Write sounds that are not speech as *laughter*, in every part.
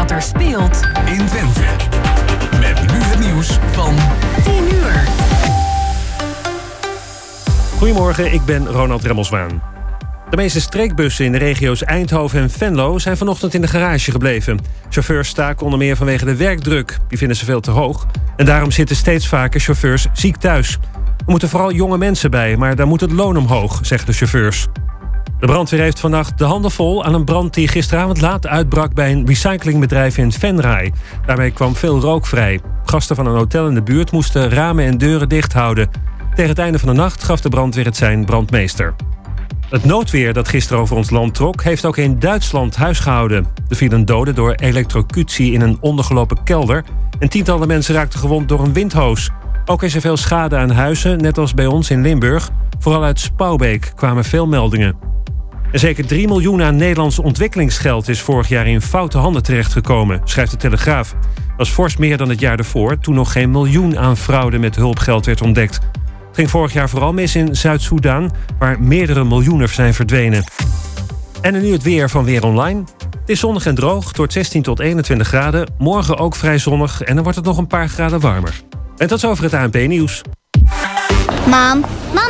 wat er speelt in Twente. Met nu het nieuws van 10 uur. Goedemorgen, ik ben Ronald Remmelswaan. De meeste streekbussen in de regio's Eindhoven en Venlo zijn vanochtend in de garage gebleven. Chauffeurs staken onder meer vanwege de werkdruk. Die vinden ze veel te hoog. En daarom zitten steeds vaker chauffeurs ziek thuis. Er moeten vooral jonge mensen bij, maar daar moet het loon omhoog, zeggen de chauffeurs. De brandweer heeft vannacht de handen vol aan een brand die gisteravond laat uitbrak bij een recyclingbedrijf in Venray. Daarmee kwam veel rook vrij. Gasten van een hotel in de buurt moesten ramen en deuren dicht houden. Tegen het einde van de nacht gaf de brandweer het zijn brandmeester. Het noodweer dat gisteren over ons land trok, heeft ook in Duitsland huisgehouden. Er vielen doden door elektrocutie in een ondergelopen kelder. En tientallen mensen raakten gewond door een windhoos. Ook is er veel schade aan huizen, net als bij ons in Limburg. Vooral uit Spouwbeek kwamen veel meldingen. Zeker 3 miljoen aan Nederlands ontwikkelingsgeld is vorig jaar in foute handen terechtgekomen, schrijft de Telegraaf. Dat is fors meer dan het jaar ervoor, toen nog geen miljoen aan fraude met hulpgeld werd ontdekt. Het ging vorig jaar vooral mis in Zuid-Soedan, waar meerdere miljoenen zijn verdwenen. En nu het weer van Weer Online. Het is zonnig en droog, tot 16 tot 21 graden. Morgen ook vrij zonnig en dan wordt het nog een paar graden warmer. En tot zover het ANP-nieuws. Mam, mama,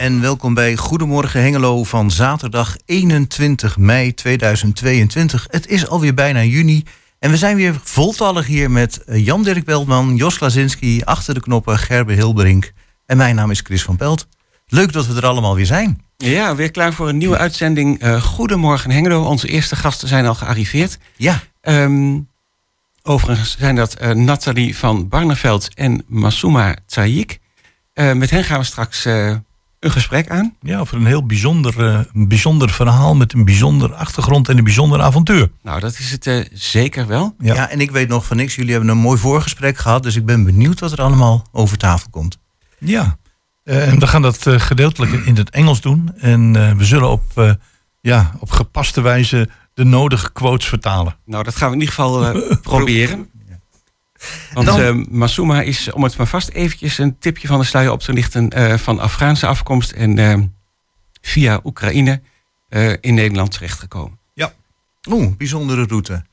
En welkom bij Goedemorgen Hengelo van zaterdag 21 mei 2022. Het is alweer bijna juni en we zijn weer voltallig hier met eh, Jan-Dirk Beltman, Jos Lazinski, achter de knoppen Gerbe Hilberink. En mijn naam is Chris van Pelt. Leuk dat we er allemaal weer zijn. Ja, weer klaar voor een nieuwe uitzending. Eh, Goedemorgen Hengelo. Onze eerste gasten zijn al gearriveerd. Ja, Ehm, overigens zijn dat eh, Nathalie van Barneveld en Masuma Tsaik. Met hen gaan we straks een gesprek aan. Ja, over een heel bijzonder, eh, een bijzonder verhaal met een bijzonder achtergrond en een bijzonder avontuur. Nou, dat is het eh, zeker wel. ja. Ja. en ik weet nog van niks. Jullie hebben een mooi voorgesprek gehad, dus ik ben benieuwd wat er allemaal over tafel komt. Ja, Eh, en we gaan dat eh, gedeeltelijk in het Engels doen. En eh, we zullen op, eh, ja, op gepaste wijze de nodige quotes vertalen. Nou, dat gaan we in ieder geval eh, *laughs* proberen. Want Dan- eh, Masuma is, om het maar vast eventjes een tipje van de sluier op te lichten, eh, van Afghaanse afkomst en eh, via Oekraïne in Nederland terechtgekomen. Oeh, bijzondere route.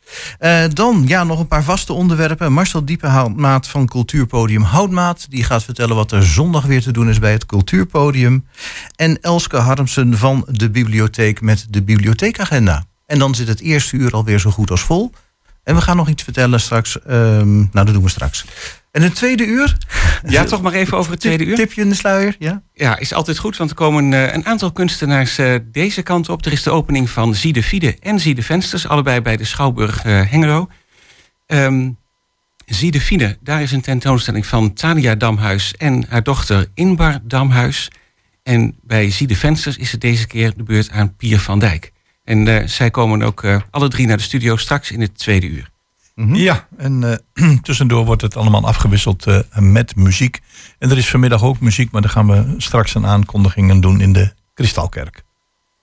Dan ja, nog een paar vaste onderwerpen. Marcel Diepenmaat van Cultuurpodium Houtmaat. Die gaat vertellen wat er zondag weer te doen is bij het Cultuurpodium. En Elske Harmsen van de bibliotheek met de bibliotheekagenda. En dan zit het eerste uur alweer zo goed als vol. En we gaan nog iets vertellen straks. ehm, nou, dat doen we straks. En het tweede uur. *laughs* Ja, toch maar even over het tweede uur. Tipje in de sluier. Ja? Ja, is altijd goed, want er komen eh, een aantal kunstenaars eh, deze kant op. Er is de opening van Zie de Fiede en Zie de Vensters, allebei bij de Schouwburg eh, Hengelo. Ehm Zie de Fiede, daar is een tentoonstelling van Talia Damhuis en haar dochter Inbar Damhuis. En bij Zie de Vensters is het deze keer de beurt aan Pier van Dijk. En eh, zij komen ook eh, alle drie naar de studio straks in het tweede uur. Ja, en eh, *clears throat* tussendoor wordt het allemaal afgewisseld eh, met muziek. En er is vanmiddag ook muziek, maar dan gaan we straks een aankondigingen doen in de Kristalkerk.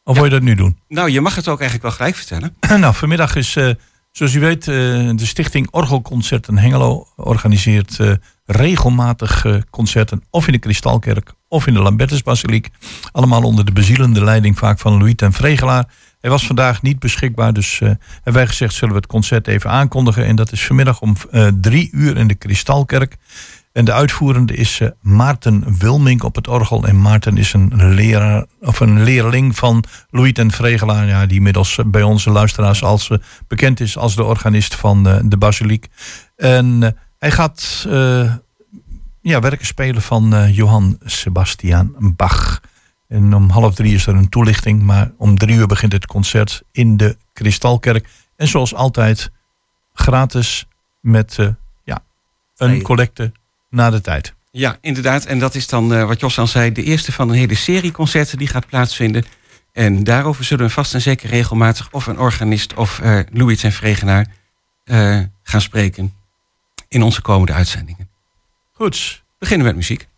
Of wil je dat nu doen? Nou, je mag het ook eigenlijk wel gelijk vertellen. *clears throat* nou, vanmiddag is, eh, zoals u weet, eh, de Stichting Orgelconcerten Hengelo organiseert eh, regelmatig eh, concerten. Of in de Kristalkerk of in de Lambertusbasiliek. Allemaal onder de bezielende leiding vaak van Louis ten Vregelaar. Hij was vandaag niet beschikbaar, dus eh, hebben wij gezegd zullen we het concert even aankondigen. En dat is vanmiddag om eh, drie uur in de Kristalkerk. En de uitvoerende is eh, Maarten Wilmink op het orgel. En Maarten is een leraar of een leerling van Louis ten Vregelaar, ja, die inmiddels bij onze luisteraars als bekend is als de organist van de basiliek. En hij gaat ja, werken spelen van Johann Sebastian Bach. En om half drie is er een toelichting. Maar om drie uur begint het concert in de Kristalkerk. En zoals altijd gratis met eh, ja, een collecte na de tijd. Ja, inderdaad. En dat is dan, eh, wat Jos al zei, de eerste van een hele serie concerten die gaat plaatsvinden. En daarover zullen we vast en zeker regelmatig of een organist of eh Louis en Vregenaar gaan spreken in onze komende uitzendingen. Goed. Beginnen met muziek.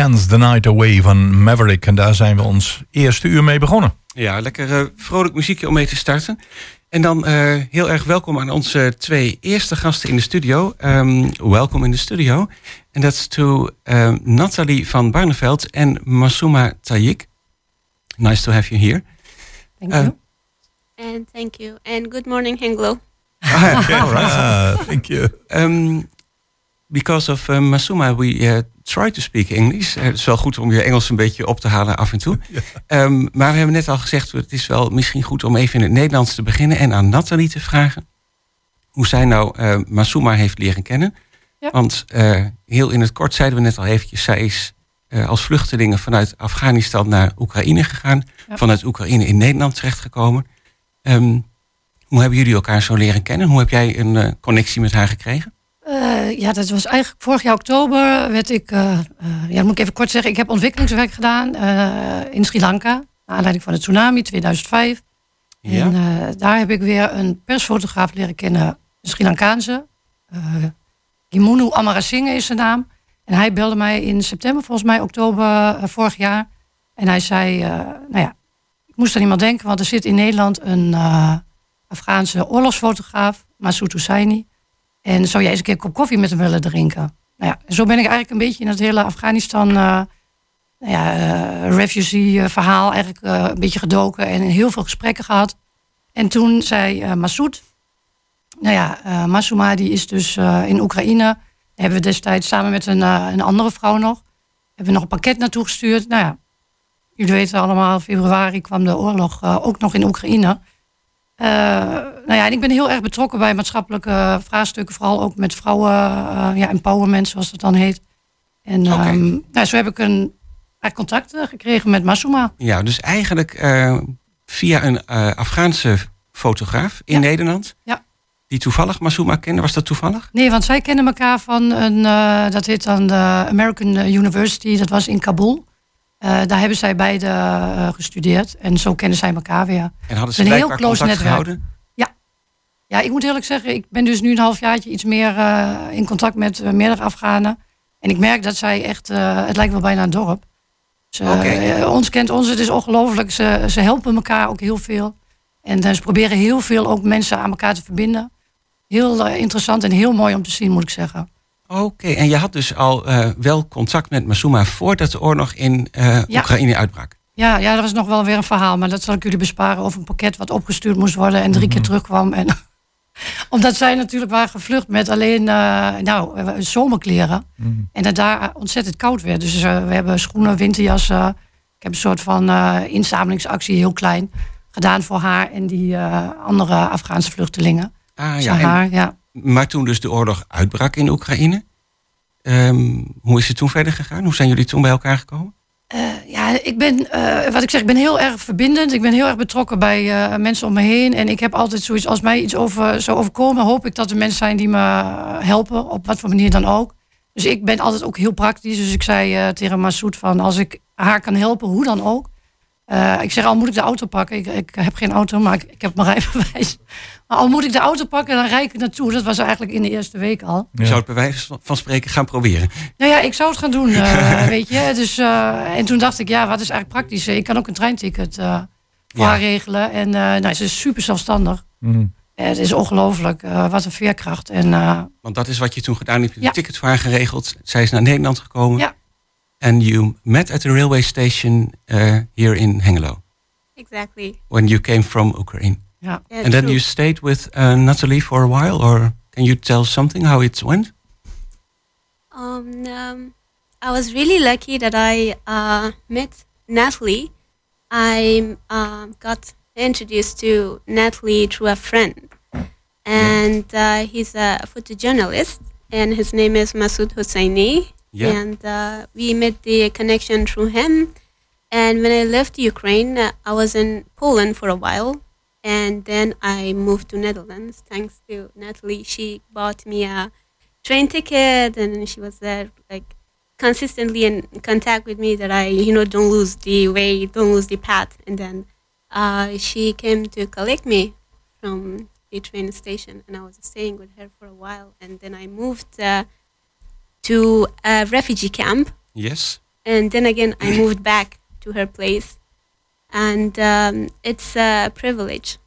Dance the Night Away van Maverick. En daar zijn we ons eerste uur mee begonnen. Ja, lekker eh, vrolijk muziekje om mee te starten. En dan eh, heel erg welkom aan onze twee eerste gasten in de studio. Ehm, welkom in de studio. En dat is to ehm, Nathalie van Barneveld en Masuma Tayik. Nice to have you here. Thank Uh, you. And thank you. And good morning, Henglo. *laughs* Right. Ah, thank you. Um, because of uh, Masuma, we uh, try to speak English. Uh, het is wel goed om je Engels een beetje op te halen af en toe. *laughs* Um, maar we hebben net al gezegd, het is wel misschien goed om even in het Nederlands te beginnen en aan Nathalie te vragen hoe zij nou uh, Masuma heeft leren kennen. Ja. Want uh, heel in het kort zeiden we net al eventjes, zij is uh, als vluchtelingen vanuit Afghanistan naar Oekraïne gegaan. Ja. Vanuit Oekraïne in Nederland terechtgekomen. Um, hoe hebben jullie elkaar zo leren kennen? Hoe heb jij een uh, connectie met haar gekregen? Uh, ja, dat was eigenlijk vorig jaar oktober werd ik, uh, ja, dat moet ik even kort zeggen, ik heb ontwikkelingswerk gedaan in Sri Lanka, naar aanleiding van de tsunami 2005. Ja. En daar heb ik weer een persfotograaf leren kennen, een Sri Lankaanse. Gimunu Amarasinghe is zijn naam. En hij belde mij in september, volgens mij oktober vorig jaar. En hij zei, nou ja, ik moest aan iemand denken, want er zit in Nederland een Afghaanse oorlogsfotograaf, Masoud Husseini. En zou jij eens een keer een kop koffie met hem willen drinken? Nou ja, zo ben ik eigenlijk een beetje in het hele Afghanistan uh, nou ja, uh, refugee verhaal eigenlijk uh, een beetje gedoken en heel veel gesprekken gehad. En toen zei Massoud, nou ja, Masuma die is dus in Oekraïne. Hebben we destijds samen met een, een andere vrouw nog, hebben we nog een pakket naartoe gestuurd. Nou ja, jullie weten allemaal, februari kwam de oorlog ook nog in Oekraïne. Uh, nou ja, en ik ben heel erg betrokken bij maatschappelijke vraagstukken, vooral ook met vrouwen, uh, ja, empowerment zoals dat dan heet. En Oké. um, nou, zo heb ik een contact gekregen met Masuma. Ja, dus eigenlijk eh, via een eh, Afghaanse fotograaf in Ja. Nederland. Ja. Die toevallig Masuma kende. Was dat toevallig? Nee, want zij kennen elkaar van een, dat heet dan de American University, dat was in Kabul. Uh, daar hebben zij beide uh, gestudeerd en zo kennen zij elkaar weer. En hadden ze een heel close netwerk. gehouden? Ja, ik moet eerlijk zeggen, ik ben dus nu een halfjaartje iets meer uh, in contact met meerdere Afghanen. En ik merk dat zij echt, het lijkt wel bijna een dorp. Ze, Oké. ons kent ons, het is ongelooflijk. Ze, ze helpen elkaar ook heel veel. En ze proberen heel veel ook mensen aan elkaar te verbinden. Heel interessant en heel mooi om te zien, moet ik zeggen. Oké, en je had dus al uh, wel contact met Masuma voordat de oorlog in uh, Ja. Oekraïne uitbrak. Ja, ja, dat was nog wel weer een verhaal. Maar dat zal ik jullie besparen over een pakket wat opgestuurd moest worden en drie keer terugkwam. En *laughs* omdat zij natuurlijk waren gevlucht met alleen uh, nou, eh, zomerkleren. En dat daar ontzettend koud werd. Dus uh, we hebben schoenen, winterjassen. Ik heb een soort van uh, inzamelingsactie, heel klein, gedaan voor haar en die uh, andere Afghaanse vluchtelingen. Ah, ja, en- ja. Maar toen dus de oorlog uitbrak in Oekraïne, ehm, hoe is het toen verder gegaan? Hoe zijn jullie toen bij elkaar gekomen? Uh, ja, ik ben, uh, wat ik zeg, ik ben heel erg verbindend. Ik ben heel erg betrokken bij uh, mensen om me heen. En ik heb altijd zoiets, als mij iets over zou overkomen, hoop ik dat er mensen zijn die me helpen, op wat voor manier dan ook. Dus ik ben altijd ook heel praktisch. Dus ik zei tegen Massoud van, als ik haar kan helpen, hoe dan ook. Uh, ik zeg, al moet ik de auto pakken. Ik, ik heb geen auto, maar ik, ik heb mijn *laughs* rijbewijs. Maar al moet ik de auto pakken, dan rijd ik naartoe. Dat was eigenlijk in de eerste week al. Je zou het bij wijze van spreken gaan proberen. Nou ja, ik zou het gaan doen, uh, *laughs* weet je. Dus, uh, en toen dacht ik, ja, wat is eigenlijk praktisch? Ik kan ook een treinticket uh, voor Ja. haar regelen. En nou, ze is super zelfstandig. Mm. het is ongelooflijk, wat een veerkracht. En, uh, Want dat is wat je toen gedaan hebt. Je hebt Ja. een ticket voor haar geregeld. Zij is naar Nederland gekomen. Ja. And you met at the railway station uh, here in Hengelo. Exactly. When you came from Ukraine. ja. Yeah, And then true. you stayed with uh, Natalie for a while? Or can you tell something how it went? Um, um, I was really lucky that I uh, met Natalie. I um, got introduced to Natalie through a friend, and uh, he's a photojournalist, and his name is Masoud Hosseini. Yeah. And uh, we made the connection through him. And when I left Ukraine, I was in Poland for a while, and then I moved to Netherlands. Thanks to Natalie, she bought me a train ticket, and she was there like consistently in contact with me that I, you know, don't lose the way, don't lose the path. And then uh, she came to collect me from the train station, and I was staying with her for a while. And then I moved uh, to a refugee camp, Yes. and then again I moved back to her place, and um, it's a privilege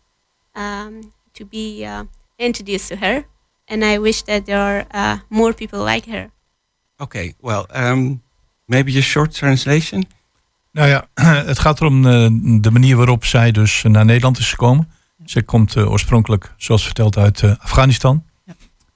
um, to be uh, introduced to her, and I wish that there are uh, more people like her. Okay, well, um, maybe a short translation. Nou ja, *clears throat* het gaat erom eh, de manier waarop zij dus naar Nederland is gekomen. Zij komt eh, oorspronkelijk, zoals verteld, uit eh, Afghanistan.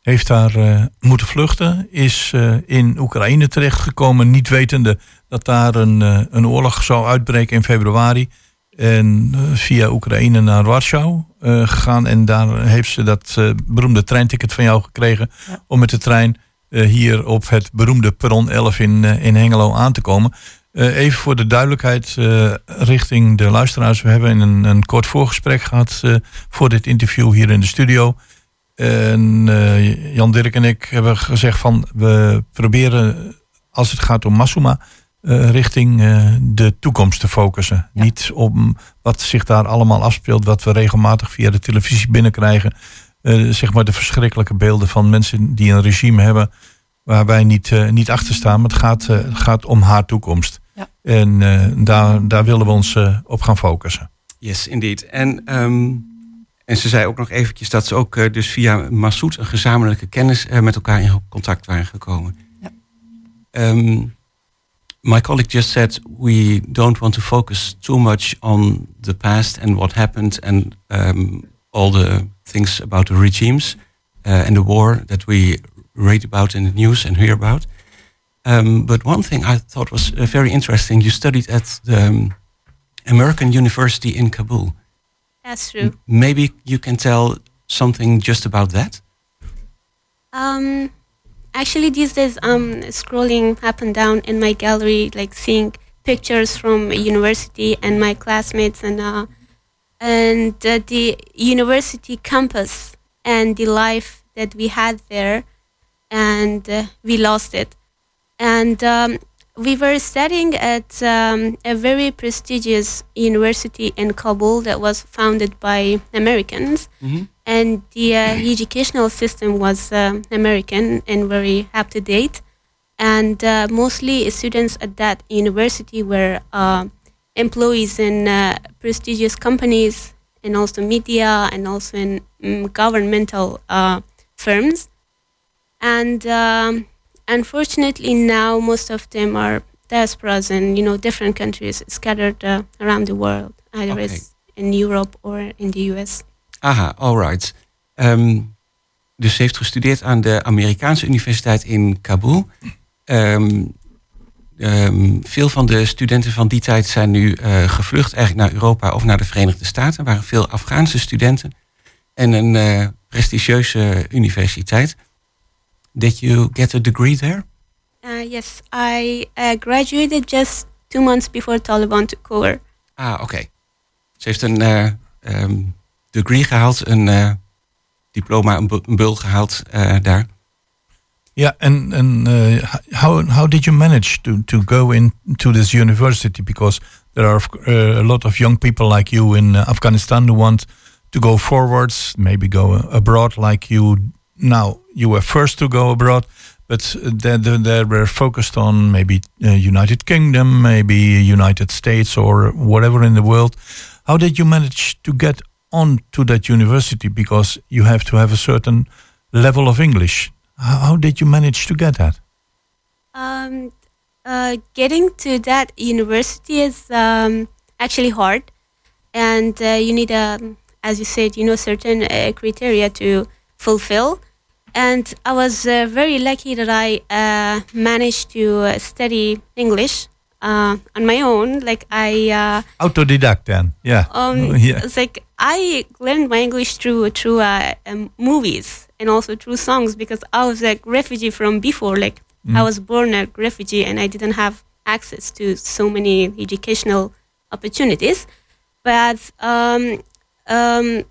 Heeft daar eh, moeten vluchten. Is eh, in Oekraïne terechtgekomen. Niet wetende dat daar een, eh, een oorlog zou uitbreken in februari. En via Oekraïne naar Warschau gegaan. En daar heeft ze dat beroemde treinticket van jou gekregen. Om met de trein hier op het beroemde perron 11 in, in Hengelo aan te komen. Even voor de duidelijkheid richting de luisteraars. We hebben een, een kort voorgesprek gehad eh, voor dit interview hier in de studio. En eh, Jan Dirk en ik hebben gezegd van we proberen als het gaat om Masuma eh, richting eh, de toekomst te focussen. Niet om wat zich daar allemaal afspeelt, wat we regelmatig via de televisie binnenkrijgen. Eh, zeg maar de verschrikkelijke beelden van mensen die een regime hebben waar wij niet, eh, niet achter staan. Maar het gaat, eh, gaat om haar toekomst. Ja. En eh, daar, daar willen we ons op gaan focussen. Yes, indeed. En, ehm, en ze zei ook nog eventjes dat ze ook eh, dus via Massoud een gezamenlijke kennis eh, met elkaar in contact waren gekomen. Um, my colleague just said we don't want to focus too much on the past and what happened and um, all the things about the regimes uh, and the war that we read about in the news and hear about. Um, but one thing I thought was very interesting, you studied at the American University in Kabul. That's true. Maybe you can tell something just about that? Um, actually, these days I'm scrolling up and down in my gallery, like seeing pictures from university and my classmates, and uh, and uh, the university campus and the life that we had there, and uh, we lost it. And um, we were studying at um, a very prestigious university in Kabul that was founded by Americans and the uh, educational system was um American and very up to date. And uh, mostly students at that university were uh, employees in uh, prestigious companies and also media and also in mm, governmental uh, firms. And um, unfortunately, now most of them are diasporas in you know different countries scattered uh, around the world, either Okay. in Europe or in the US. Aha, alright. Ehm dus ze heeft gestudeerd aan de Amerikaanse Universiteit in Kabul. Ehm, ehm, veel van de studenten van die tijd zijn nu eh, gevlucht eigenlijk naar Europa of naar de Verenigde Staten. Er waren veel Afghaanse studenten en een eh, prestigieuze universiteit. Did you get a degree there? Uh, yes, I uh, graduated just two months before Taliban took over. Ah, oké. Ze heeft een eh, ehm, degree gehaald, een eh, diploma, een, bu- een bul gehaald eh, daar. Ja, en en uh, how how did you manage to to go into this university? Because there are uh, a lot of young people like you in uh, Afghanistan who want to go forwards, maybe go abroad, like you now. You were first to go abroad, but they they were focused on maybe uh, United Kingdom, maybe United States, or whatever in the world. How did you manage to get on to that university? Because you have to have a certain level of English. How, did you manage to get that? Um, uh, getting to that university is um, actually hard, and uh, you need, um, as you said, you know, certain uh, criteria to fulfill. And I was uh, very lucky that I uh, managed to uh, study English uh, on my own. Like I. Uh, Autodidact then, yeah. um, *laughs* yeah. It's like I learned my English through through uh, um, movies and also through songs because I was a refugee from before. Like I Mm. was born a refugee and I didn't have access to so many educational opportunities. But um, um,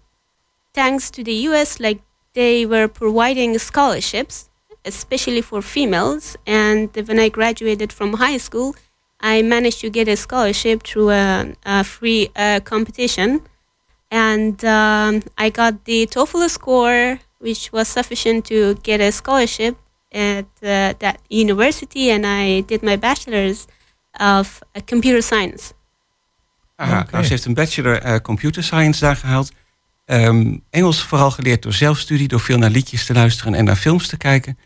thanks to the U.S., like they were providing scholarships, especially for females. And when I graduated from high school, I managed to get a scholarship through a, a free uh, competition. And um, I got the TOEFL score, which was sufficient to get a scholarship at uh, that university. And I did my bachelor's of uh, computer science. Aha, Oké. nou, ze heeft een bachelor eh, computer science daar gehaald. Ehm, Engels vooral geleerd door zelfstudie, door veel naar liedjes te luisteren en naar films te kijken.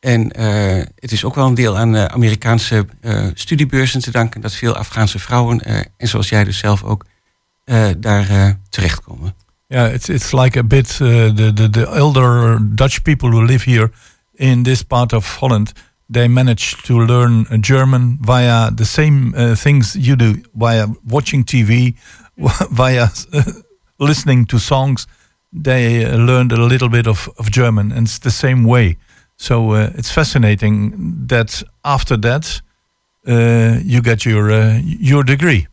En eh, het is ook wel een deel aan de Amerikaanse eh, studiebeurzen te danken dat veel Afghaanse vrouwen, eh, en zoals jij dus zelf ook, eh, daar eh, terechtkomen. Yeah, it's it's like a bit uh, the, the the elder Dutch people who live here in this part of Holland. They manage to learn uh, German via the same uh, things you do, via watching TV, *laughs* via uh, *laughs* listening to songs. They uh, learned a little bit of, of German, and it's the same way. So uh, it's fascinating that after that uh, you get your uh, your degree.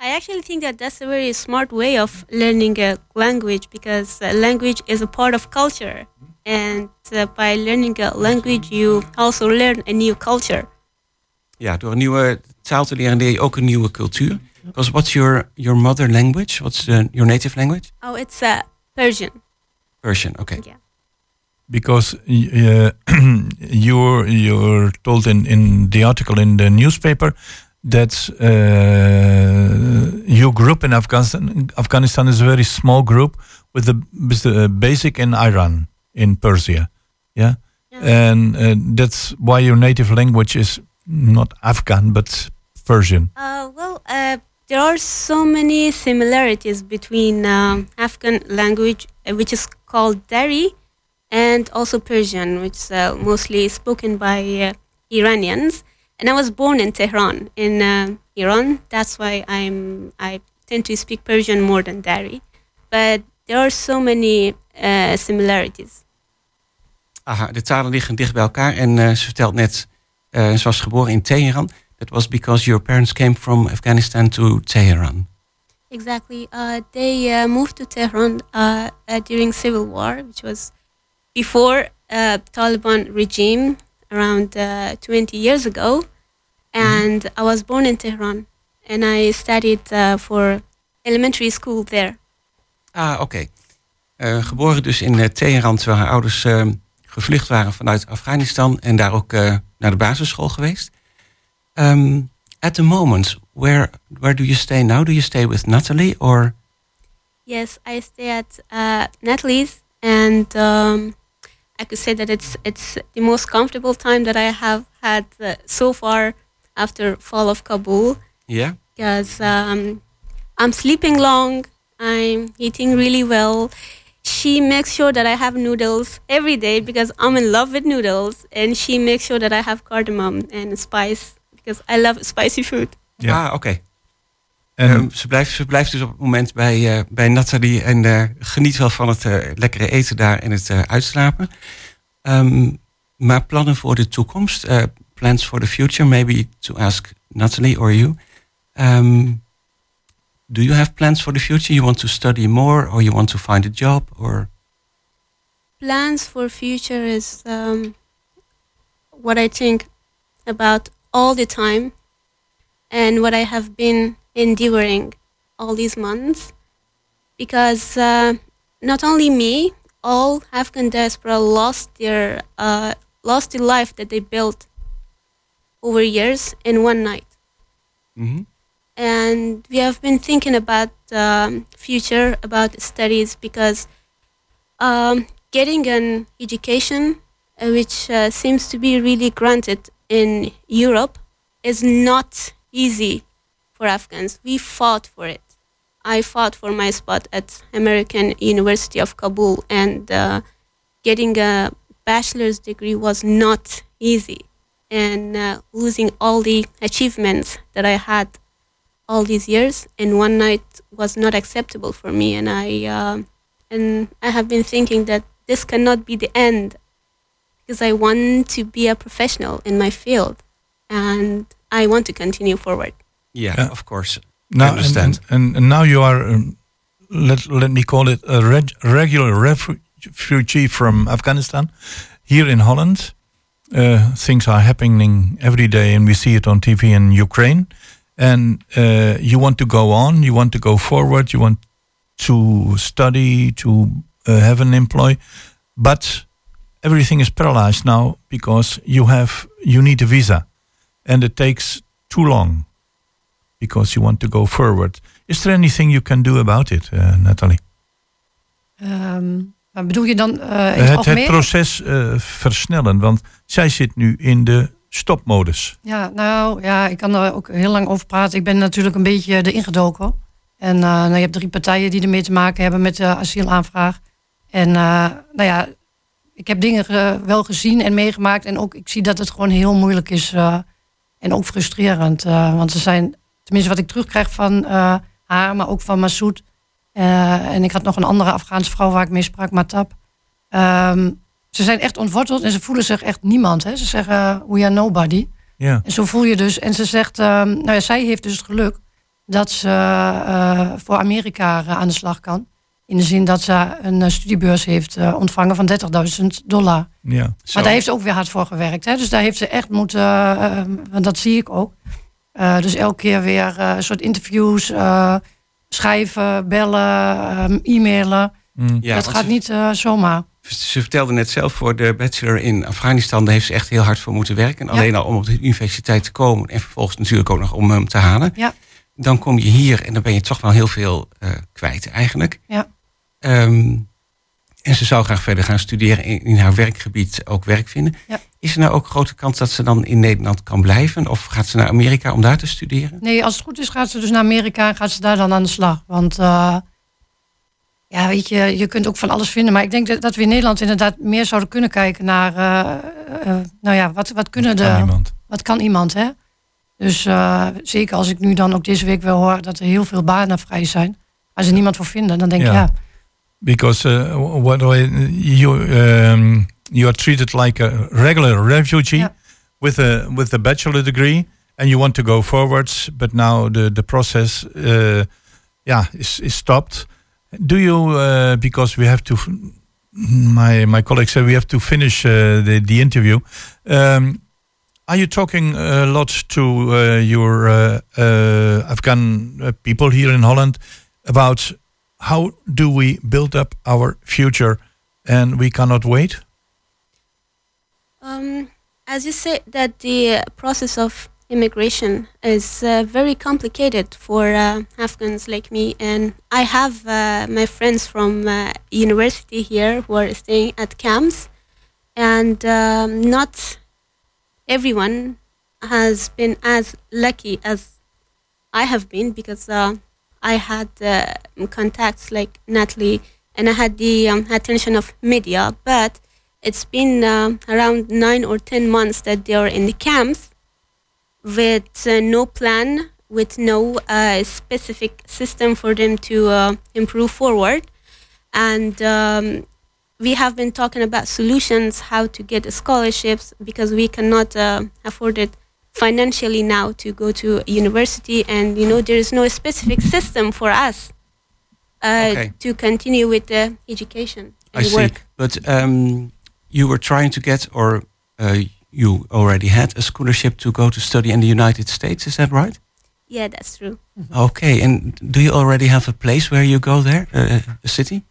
I actually think that that's a very smart way of learning a language because uh, language is a part of culture. And uh, by learning a language, you also learn a new culture. Ja, door een nieuwe taal te leren leer je ook een nieuwe cultuur. Because what's your, your mother language? What's the, your native language? Oh, it's uh, Persian. Persian, okay. Yeah. because uh, *clears throat* you're you're told in in the article in the newspaper that uh, your group in Afghanistan Afghanistan is a very small group with the, with the basic in Iran in Persia, yeah, and uh, that's why your native language is not Afghan but Persian. Uh, well, uh, there are so many similarities between um, Afghan language, uh, which is called Dari, and also Persian, which is uh, mostly spoken by uh, Iranians. And I was born in Tehran, in uh, Iran. That's why I'm I tend to speak Persian more than Dari. But there are so many uh, similarities. Aha, de talen liggen dicht bij elkaar. En eh, ze vertelt net, ze was geboren in Teheran. That was because your parents came from Afghanistan to Tehran. Exactly. Uh, they uh, moved to Tehran uh, uh, during civil war, which was before uh, Taliban regime around uh, 20 years ago. And I was born in Tehran, and I studied uh, for elementary school there. Ah, oké. Eh, geboren dus in eh, Teheran, terwijl haar ouders eh, gevlucht waren vanuit Afghanistan en daar ook naar de basisschool geweest. Um, at the moment, where where do you stay now? Do you stay with Natalie or? Yes, I stay at uh, Natalie's, and um, I could say that it's it's the most comfortable time that I have had uh, so far after fall of Kabul. Yeah. Because um, I'm sleeping long, I'm eating really well. She makes sure that I have noodles every day because I'm in love with noodles, and she makes sure that I have cardamom and spice because I love spicy food. Ah, oké. Ehm, ze, blijft, ze blijft dus op het moment bij, eh, bij Nathalie en eh, geniet wel van het eh, lekkere eten daar en het eh, uitslapen. Ehm, maar plannen voor de toekomst, plans for the future, maybe to ask Nathalie or you. Um, do you have plans for the future? You want to study more or you want to find a job or? plans for future is um, what I think about all the time. And what I have been enduring all these months because uh, not only me all Afghan diaspora lost their uh, lost the life that they built over years in one night. And we have been thinking about um, future about studies because um, getting an education uh, which uh, seems to be really granted in Europe is not easy for Afghans. We fought for it. I fought for my spot at American University of Kabul, and uh, getting a bachelor's degree was not easy. And uh, losing all the achievements that I had all these years in one night was not acceptable for me. And I uh, and I have been thinking that this cannot be the end because I want to be a professional in my field, and I want to continue forward. Yeah, of course. Now, I understand. And, and, and now you are, um, let, let me call it a reg, regular refugee from Afghanistan here in Holland. Uh, things are happening every day, and we see it on TV in Ukraine. And uh, you want to go on, you want to go forward, you want to study, to uh, have an employ, but everything is paralyzed now because you have you need a visa, and it takes too long because you want to go forward. Is there anything you can do about it, uh, Natalie? Ehm, bedoel je dan eh, in het, het, het proces eh, versnellen, want zij zit nu in de stopmodus. Ja, nou ja, ik kan er ook heel lang over praten. Ik ben natuurlijk een beetje erin gedoken. En eh, nou, je hebt drie partijen die ermee te maken hebben met de asielaanvraag. En eh, nou ja, ik heb dingen ge- wel gezien en meegemaakt. En ook ik zie dat het gewoon heel moeilijk is. eh, en ook frustrerend. eh, want ze zijn, tenminste wat ik terugkrijg van eh, haar, maar ook van Massoud. eh, en ik had nog een andere Afghaanse vrouw waar ik mee sprak, Matab. Ehm, ze zijn echt ontworteld en ze voelen zich echt niemand. Hè? Ze zeggen, we are nobody. Ja. En zo voel je dus. En ze zegt, ehm, nou ja, zij heeft dus het geluk dat ze eh, voor Amerika eh, aan de slag kan. In de zin dat ze een eh, studiebeurs heeft eh, ontvangen van 30.000 dollar. Ja. Maar daar heeft ze ook weer hard voor gewerkt. Hè? Dus daar heeft ze echt moeten, eh, want dat zie ik ook. Eh, dus elke keer weer eh, een soort interviews, eh, schrijven, bellen, e-mailen. Mm. Ja, dat gaat ze- niet eh, zomaar. Ze vertelde net zelf voor de bachelor in Afghanistan, daar heeft ze echt heel hard voor moeten werken. Alleen al om op de universiteit te komen en vervolgens natuurlijk ook nog om hem te halen. Ja. Dan kom je hier en dan ben je toch wel heel veel eh, kwijt eigenlijk. Ja. Ehm, en ze zou graag verder gaan studeren in, in haar werkgebied ook werk vinden. Ja. Is er nou ook een grote kans dat ze dan in Nederland kan blijven? Of gaat ze naar Amerika om daar te studeren? Nee, als het goed is gaat ze dus naar Amerika en gaat ze daar dan aan de slag. Want eh, ja, weet je, je kunt ook van alles vinden. Maar ik denk dat, dat we in Nederland inderdaad meer zouden kunnen kijken naar... eh, eh, nou ja, wat, wat kunnen kan de... iemand? Wat kan iemand, hè? Dus eh, zeker als ik nu dan ook deze week wel hoor dat er heel veel banen vrij zijn. Als er niemand voor vinden, dan denk ik Ja. ja. Because uh, what you um, you are treated like a regular refugee with a with a bachelor degree, and you want to go forwards, but now the the process, uh, yeah, is is stopped. Do you uh, because we have to? My my colleague said we have to finish uh, the the interview. Um, are you talking a lot to uh, your uh, uh, Afghan people here in Holland about how do we build up our future? And we cannot wait? Um, as you said, that the process of immigration is uh, very complicated for uh, Afghans like me, and I have uh, my friends from uh, university here who are staying at camps, and um, not everyone has been as lucky as I have been because uh, I had uh, contacts like Natalie and I had the um, attention of media, but it's been uh, around nine or ten months that they are in the camps with uh, no plan, with no uh, specific system for them to uh, improve forward. And um, we have been talking about solutions, how to get scholarships, because we cannot uh, afford it financially now to go to university. And, you know, there is no specific system for us uh, Okay. to continue with the education I and see. But um, you were trying to get, or uh, you already had a scholarship to go to study in the United States. Is that right? Yeah, that's true. Okay. And do you already have a place where you go there, uh, a city?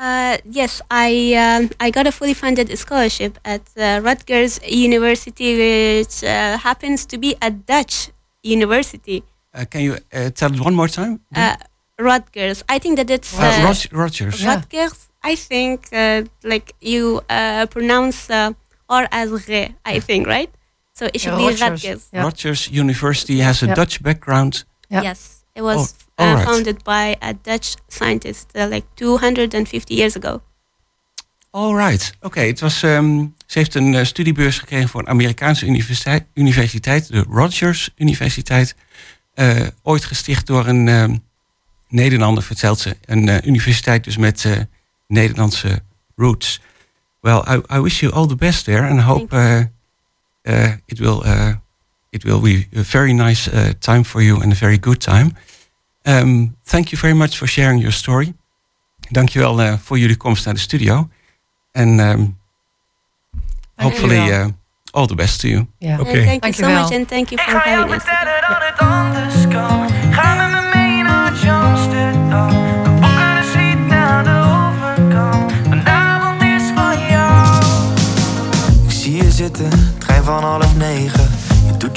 Uh, yes, I um, I got a fully funded scholarship at uh, Rutgers University, which uh, happens to be a Dutch university. Uh, can you uh, tell it one more time? Uh, Rutgers. I think that it's Uh, uh, Rot- Rogers. Rutgers. I think uh, like you uh, pronounce uh, R as R. I think right. So it should Yeah, be Rutgers. Rutgers. Rogers University has a Yeah. Dutch background. Yes, it was Oh, uh, founded by a Dutch scientist uh, like 250 years ago. All right. Oké, het was. ehm, ze heeft een eh, studiebeurs gekregen voor een Amerikaanse universiteit, universiteit de Rogers Universiteit. Eh, ooit gesticht door een ehm, Nederlander, vertelt ze. Een eh, universiteit dus met Nederlandse roots. Well, I, I wish you all the best there and hope it will it will be a very nice time for you and a very good time. Um, thank you very much for sharing your story. Dankjewel uh, voor jullie komst naar de studio. En um, hopefully Dankjewel. uh, all the best to you. Ja. And thank you so much and thank you for having us. Ga met me mee naar Amsterdam. We boeken een suite naar de overkant. Vanavond is van jou. Ik zie je zitten, trein van half negen.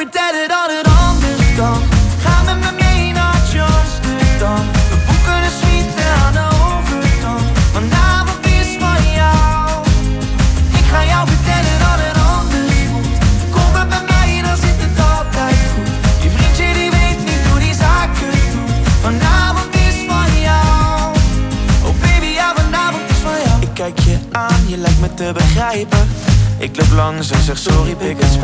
Jou vertellen dat het anders kan. Ga met me mee naar Amsterdam. We boeken een suite aan de overkant. Vanavond is van jou. Ik ga jou vertellen dat het anders moet. Kom maar bij mij, dan zit het altijd goed. Je vriendje die weet niet hoe die zaken doet. Vanavond is van jou. Oh baby, ja, vanavond is van jou. Ik kijk je aan, je lijkt me te begrijpen. Ik loop langs en zeg sorry, pik het.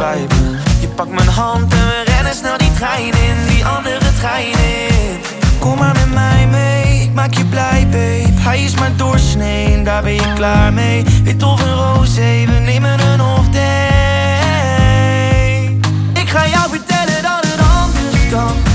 Je pakt mijn hand en we rennen snel die trein in, die andere trein in. Kom maar met mij mee, ik maak je blij, babe. Hij is maar doorsnee, daar ben je klaar mee. Wit of een roze, we nemen een off. Ik ga jou vertellen dat het anders kan.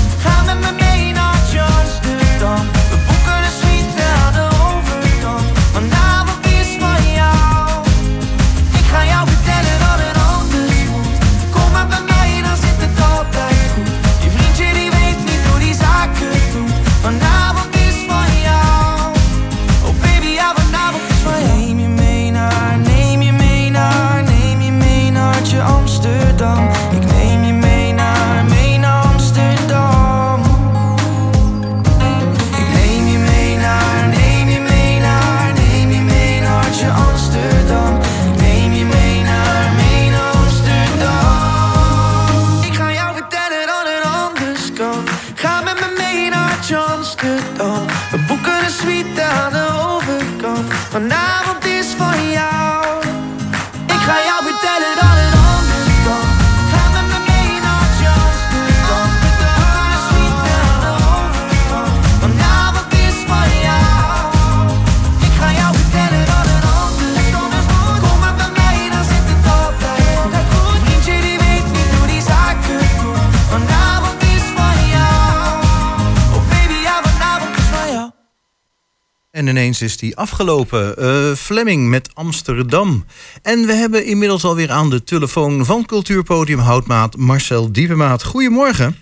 Is die afgelopen. Fleming met Amsterdam. En we hebben inmiddels alweer aan de telefoon van Cultuurpodium Houtmaat Marcel Diepemaat. Goedemorgen.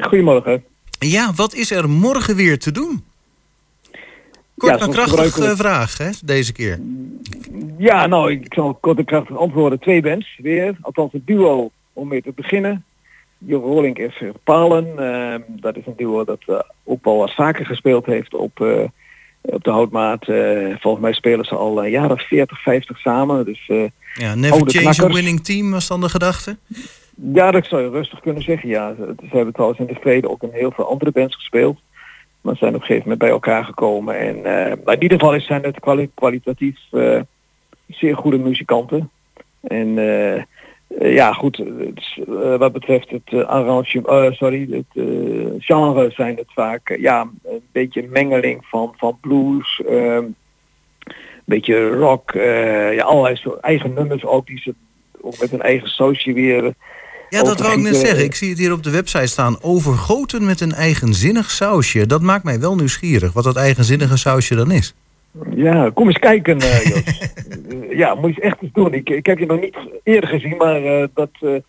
Goedemorgen. Ja, wat is er morgen weer te doen? Kort Ja, en zoals krachtig gebruikelijk. eh, vraag, hè, deze keer. Ja, nou, ik zal kort en krachtig antwoorden. Twee bands weer. Althans een duo om mee te beginnen. Jo Rolling is Palen. Ehm, dat is een duo dat eh, ook al wat vaker gespeeld heeft op, eh, op de houtmaat. Eh, volgens mij spelen ze al jaar of 40, 50 samen. Dus, eh, Ja, never change a knakkers. winning team was dan de gedachte? Ja, dat zou je rustig kunnen zeggen. Ja, ze, ze hebben trouwens in het verleden ook in heel veel andere bands gespeeld. Maar zijn op een gegeven moment bij elkaar gekomen. En eh, maar in ieder geval zijn het kwali- kwalitatief eh, zeer goede muzikanten. En eh, eh, ja, goed, het eh, wat betreft het eh, arrangement, eh, sorry, het eh, genre zijn het vaak eh, ja, een beetje een mengeling van, van blues, ehm, een beetje rock, eh, ja, allerlei soort eigen nummers ook die ze ook met hun eigen sausje weer. eh, Ja, dat wou ik net zeggen. Ik zie het hier op de website staan. Overgoten met een eigenzinnig sausje. Dat maakt mij wel nieuwsgierig. Wat dat eigenzinnige sausje dan is. Ja, kom eens kijken, eh, *laughs* ja, moet je echt eens doen. Ik, ik heb je nog niet eerder gezien, maar eh, dat,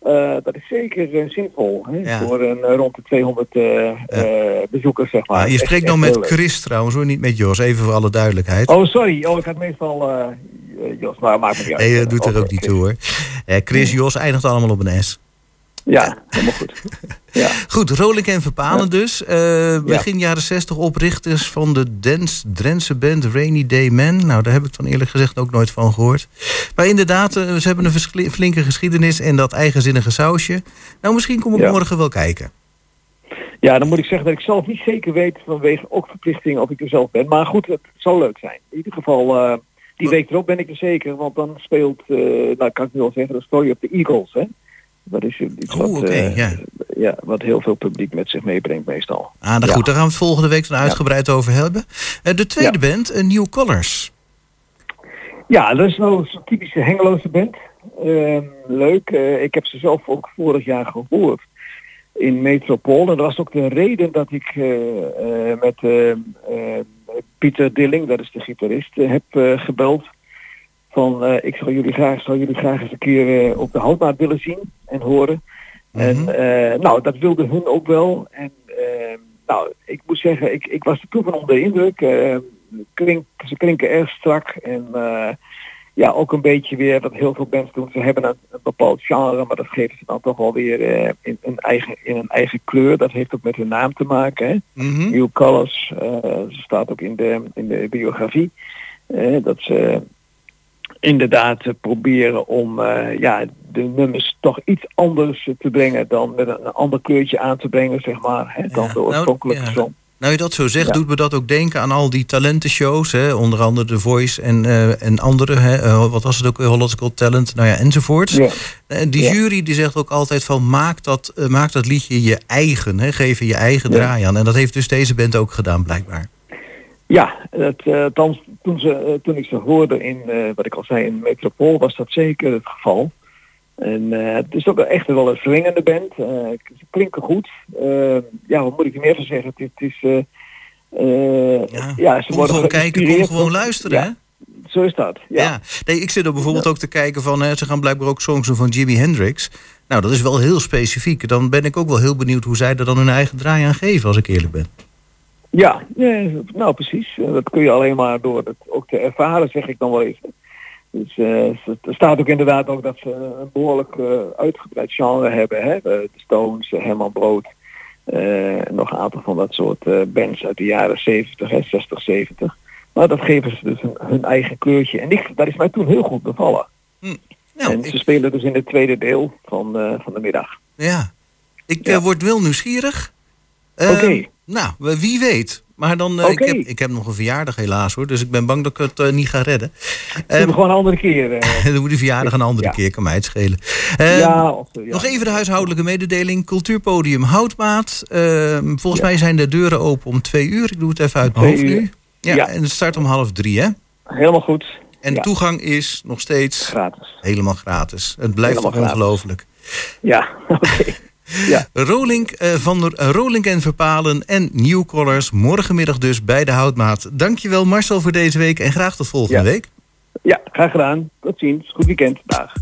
eh, dat is zeker zinvol. Hè? Ja. Voor een, rond de 200 eh, eh, bezoekers, zeg maar. Ah, je spreekt dan met. Chris trouwens, hoor. Niet met Jos. Even voor alle duidelijkheid. Oh, sorry. Oh, ik had meestal Jos, maar maakt me niet uit. Nee, dat doet er ook niet toe hoor. Chris, Jos eindigt allemaal op een S. Ja, helemaal goed. Ja. *laughs* Goed, Rolik en Verpalen dus. Eh, begin jaren 60 oprichters van de Dance, Drentse band Rainy Day Man. Nou, daar heb ik dan eerlijk gezegd ook nooit van gehoord. Maar inderdaad, eh, ze hebben een flinke geschiedenis en dat eigenzinnige sausje. Nou, misschien kom ik morgen wel kijken. Ja, dan moet ik zeggen dat ik zelf niet zeker weet vanwege ook verplichtingen of ik er zelf ben. Maar goed, het zal leuk zijn. In ieder geval, eh, die week erop ben ik er zeker, want dan speelt, nou kan ik nu wel zeggen, de Story of the Eagles. Hè? Dat is iets wat, Oh, oké, eh, ja. ja, wat heel veel publiek met zich meebrengt meestal. Ah, nou goed, daar gaan we het volgende week dan uitgebreid over hebben. Eh, de tweede band, eh, New Colors. Ja, dat is nou zo'n typische Hengeloze band. Ehm, leuk. Ik heb ze zelf ook vorig jaar gehoord in Metropool. En dat was ook de reden dat ik met eh, eh, Pieter Dilling, dat is de gitarist, heb gebeld. Van eh, ik zou jullie graag, zou jullie graag eens een keer eh, op de houtmaat willen zien en horen. En eh, nou, dat wilde hun ook wel. En nou, ik moet zeggen, ik, ik was er toen van onder de indruk. Klink, ze klinken erg strak en ja, ook een beetje weer wat heel veel bands doen. Ze hebben een, een bepaald genre, maar dat geven ze dan toch wel weer in, een eigen, in een eigen kleur. Dat heeft ook met hun naam te maken. Hè? New Colors, ze staat ook in de, in de biografie. dat ze inderdaad eh, proberen om eh, ja, de nummers toch iets anders te brengen dan met een, ander kleurtje aan te brengen, zeg maar, hè, dan de oorspronkelijke ja. song. Nou je dat zo zegt, Ja. doet me dat ook denken aan al die talentenshows. Hè? Onder andere The Voice en, eh, en andere. Hè? wat was het ook? Holland's Got Talent. Nou ja, enzovoorts. En die Ja. jury die zegt ook altijd van maak dat, maak dat liedje je eigen. Hè? Geef er je eigen Ja. draai aan. En dat heeft dus deze band ook gedaan blijkbaar. Ja, het, althans, toen, ze, eh, toen ik ze hoorde in, eh, wat ik al zei, in Metropool was dat zeker het geval. En het is ook echt wel een swingende band. Ze klinken goed. Ja, wat moet ik er meer van zeggen? Het, het is... eh, ja, ze Kom worden gewoon kijken, kom gewoon luisteren. Ja, Hè? Zo is dat. Ja. Nee, ik zit er bijvoorbeeld ook te kijken van... Hè, ze gaan blijkbaar ook songs doen van Jimi Hendrix. Nou, dat is wel heel specifiek. Dan ben ik ook wel heel benieuwd hoe zij er dan hun eigen draai aan geven... als ik eerlijk ben. Ja, nee, nou precies. Eh, Dat kun je alleen maar door het ook te ervaren, zeg ik dan wel even. Dus eh, er staat ook inderdaad ook dat ze een behoorlijk eh, uitgebreid genre hebben. Hè? De Stones, eh, Herman Brood, eh, en nog een aantal van dat soort eh, bands uit de jaren 70, hè, 60, 70. Maar dat geven ze dus hun, hun eigen kleurtje. En die, dat is mij toen heel goed bevallen. en ze spelen dus in het tweede deel van, eh, van de middag. Ja. Ik eh, word wel nieuwsgierig. Eh, Oké. Nou, wie weet. Maar dan, eh, ik, heb, ik heb nog een verjaardag helaas hoor. Dus ik ben bang dat ik het eh, niet ga redden. Doen we gewoon een andere keer. eh. *laughs* dan moet die verjaardag een andere keer, kan mij het schelen. Eh, Ja, of, ja. Nog even de huishoudelijke mededeling. Cultuurpodium Houtmaat. Eh, volgens mij zijn de deuren open om twee uur. Ik doe het even uit mijn hoofd nu. Ja, en het start om half drie hè? Helemaal goed. En Ja. toegang is nog steeds... Gratis. Helemaal gratis. Het blijft toch ongelooflijk. Ja, *laughs* oké. Ja. Rolink eh, van der, eh, Rolink en Verpalen en New Colors. Morgenmiddag dus bij de Houtmaat. Dankjewel Marcel voor deze week en graag tot volgende Ja. week. Ja, graag gedaan. Tot ziens. Goed weekend. Dag.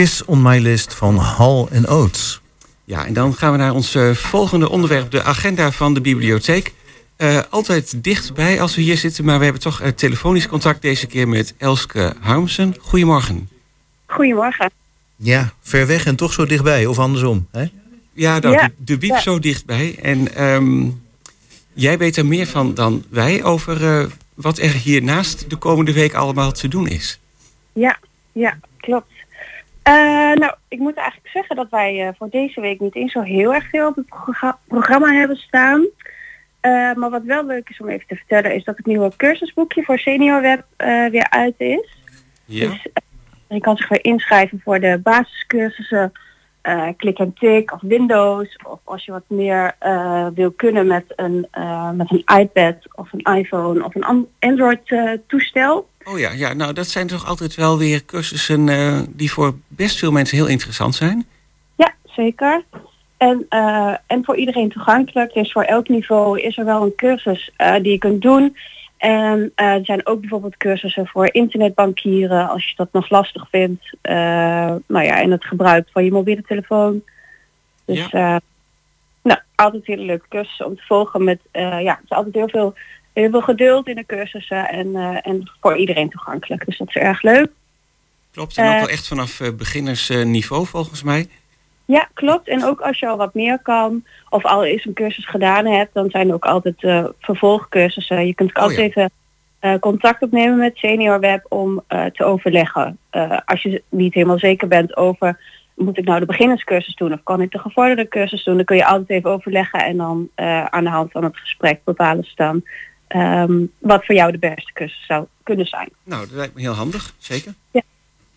Kiss on My List van Hall Oates. Ja, en dan gaan we naar ons eh, volgende onderwerp, de agenda van de bibliotheek. Eh, altijd dichtbij als we hier zitten, maar we hebben toch eh, telefonisch contact deze keer met Elske Harmsen. Goedemorgen. Goedemorgen. Ja, ver weg en toch zo dichtbij, of andersom. Hè? Ja, nou, Ja, de, de biep ja. zo dichtbij. En ehm, jij weet er meer van dan wij over eh, wat er hiernaast de komende week allemaal te doen is. Ja, ja, klopt. Eh, nou, ik moet eigenlijk zeggen dat wij eh, voor deze week niet eens zo heel erg veel op het progra- programma hebben staan. Eh, maar wat wel leuk is om even te vertellen is dat het nieuwe cursusboekje voor Senior Web weer uit is. Ja. Dus je kan zich weer inschrijven voor de basiscursussen klik en tik of Windows. Of als je wat meer wil kunnen met een, met een iPad of een iPhone of een an- Android toestel. Oh ja, ja, nou dat zijn toch altijd wel weer cursussen eh, die voor best veel mensen heel interessant zijn. Ja, zeker. En, eh, en voor iedereen toegankelijk. Dus voor elk niveau is er wel een cursus eh, die je kunt doen. En er zijn ook bijvoorbeeld cursussen voor internetbankieren als je dat nog lastig vindt. Nou ja, en het gebruik van je mobiele telefoon. Dus nou, altijd hele leuke cursussen om te volgen met ja, er is altijd heel veel, heel veel geduld in de cursussen en, eh, en voor iedereen toegankelijk. Dus dat is erg leuk. Klopt, en ook Eh, wel echt vanaf eh, beginnersniveau volgens mij. Ja, klopt. En ook als je al wat meer kan of al eens een cursus gedaan hebt, dan zijn er ook altijd vervolgcursussen. Je kunt ook Oh, altijd ja. even contact opnemen met Senior Web om te overleggen. Als je niet helemaal zeker bent over moet ik nou de beginnerscursus doen of kan ik de gevorderde cursus doen, dan kun je altijd even overleggen en dan aan de hand van het gesprek bepalen ze dan ehm, wat voor jou de beste cursus zou kunnen zijn. Nou, dat lijkt me heel handig, zeker.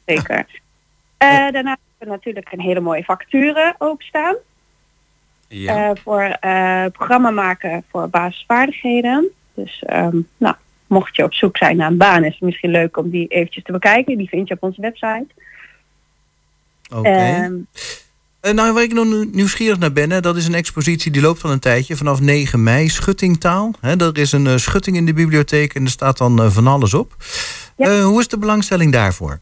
Zeker. Eh, daarna hebben we natuurlijk een hele mooie vacature openstaan. Ja. Eh, voor eh, programma maken voor basisvaardigheden. Dus ehm, nou, mocht je op zoek zijn naar een baan, is het misschien leuk om die eventjes te bekijken. Die vind je op onze website. Oké. Ehm, Eh, nou, waar ik nog nieuw- nieuwsgierig naar ben, hè, dat is een expositie die loopt al een tijdje, vanaf 9 mei, Schuttingtaal. Hè, er is een eh, schutting in de bibliotheek en er staat dan eh, van alles op. Eh, hoe is de belangstelling daarvoor?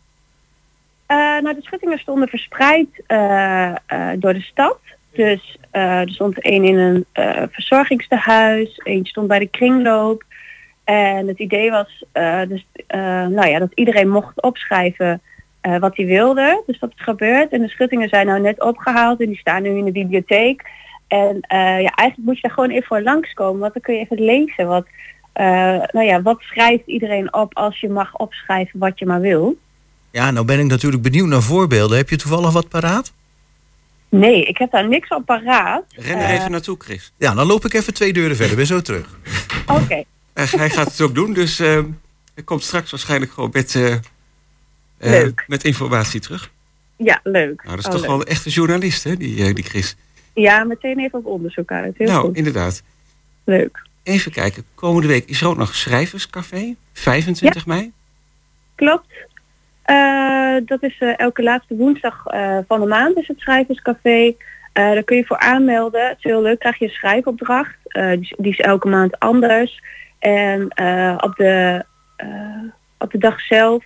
Eh, nou, de schuttingen stonden verspreid eh, eh, door de stad. Dus eh, er stond één in een eh, verzorgingstehuis, één stond bij de kringloop. En het idee was eh, dus, eh, nou ja, dat iedereen mocht opschrijven eh, wat hij wilde. Dus dat is gebeurd. En de schuttingen zijn nou net opgehaald en die staan nu in de bibliotheek. En eh, ja, eigenlijk moet je daar gewoon even voor langskomen, want dan kun je even lezen. Wat, eh, nou ja, wat schrijft iedereen op als je mag opschrijven wat je maar wil. Ja, nou ben ik natuurlijk benieuwd naar voorbeelden. Heb je toevallig wat paraat? Nee, ik heb daar niks op paraat. Ren er even naartoe, Chris. Ja, dan loop ik even twee deuren verder. Ben zo terug. Oké. Hij gaat het ook doen, dus hij komt straks waarschijnlijk gewoon met, Leuk. met informatie terug. Ja, leuk. Nou, dat is Oh, toch leuk. wel een echte journalist, hè, die, eh, die Chris. Ja, meteen even op onderzoek uit. Heel nou, goed. inderdaad. Leuk. Even kijken, komende week is er ook nog Schrijverscafé, 25 mei. Klopt. Eh, dat is eh, elke laatste woensdag eh, van de maand is het schrijverscafé. Eh, daar kun je voor aanmelden. Het is heel leuk. Krijg je een schrijfopdracht. Eh, die, is, die is elke maand anders. En eh, op, de, eh, op de dag zelf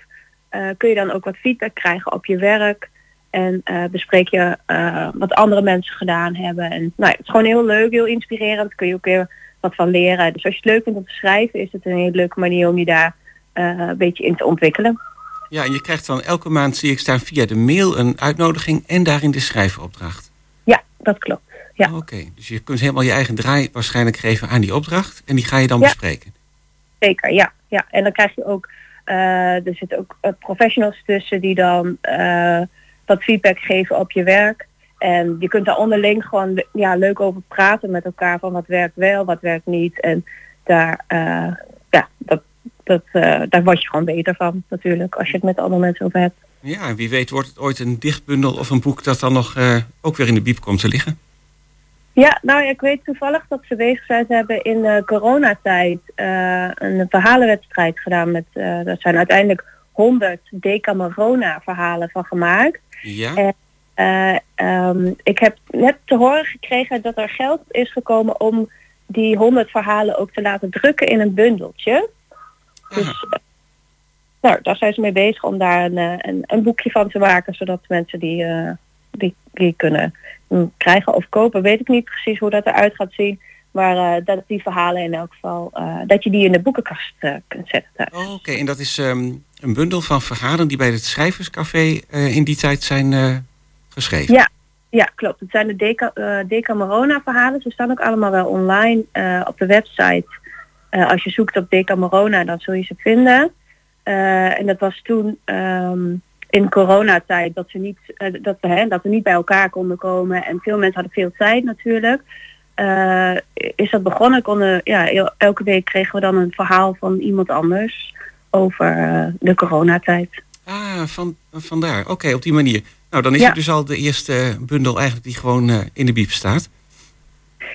eh, kun je dan ook wat feedback krijgen op je werk. En eh, bespreek je eh, wat andere mensen gedaan hebben. En nou, het is gewoon heel leuk, heel inspirerend. Daar kun je ook weer wat van leren. Dus als je het leuk vindt om te schrijven, is het een hele leuke manier om je daar een beetje in te ontwikkelen. Ja, en je krijgt dan elke maand, zie ik staan, via de mail een uitnodiging en daarin de schrijveropdracht. Ja, dat klopt. Ja. Oké, dus je kunt helemaal je eigen draai waarschijnlijk geven aan die opdracht en die ga je dan Ja. bespreken. Zeker, ja. ja. En dan krijg je ook, eh, er zitten ook eh, professionals tussen die dan eh, wat feedback geven op je werk. En je kunt daar onderling gewoon ja, leuk over praten met elkaar van wat werkt wel, wat werkt niet. En daar, ja, dat, dat, daar word je gewoon beter van natuurlijk als je het met andere mensen over hebt. Ja, wie weet wordt het ooit een dichtbundel of een boek dat dan nog ook weer in de biep komt te liggen. Ja, nou ja, ik weet toevallig dat ze bezig zijn. Ze hebben in de coronatijd eh, een verhalenwedstrijd gedaan. Met, eh daar zijn uiteindelijk 100 Decamerona verhalen van gemaakt. Ja? En, eh, ehm, ik heb net te horen gekregen dat er geld is gekomen om die 100 verhalen ook te laten drukken in een bundeltje. Dus, nou, daar zijn ze mee bezig om daar een, een, een boekje van te maken, zodat mensen die, die, die kunnen krijgen of kopen. Weet ik niet precies hoe dat eruit gaat zien. Maar eh, dat die verhalen in elk geval, eh, dat je die in de boekenkast eh, kunt zetten. Oh, Oké, en dat is ehm, een bundel van verhalen die bij het Schrijverscafé in die tijd zijn geschreven. Ja, ja, klopt. Het zijn de Deca, Decamerona verhalen. Ze staan ook allemaal wel online op de website. Als je zoekt op Decamerona, dan zul je ze vinden. En dat was toen ehm, in coronatijd dat ze niet, eh, dat, we, hè, dat we niet bij elkaar konden komen. En veel mensen hadden veel tijd natuurlijk. Eh, is dat begonnen? Konden, ja, el- elke week kregen we dan een verhaal van iemand anders over eh, de coronatijd. Ah, van, vandaar. Oké, op die manier. Nou, dan is Ja. het dus al de eerste bundel eigenlijk die gewoon in de biep staat.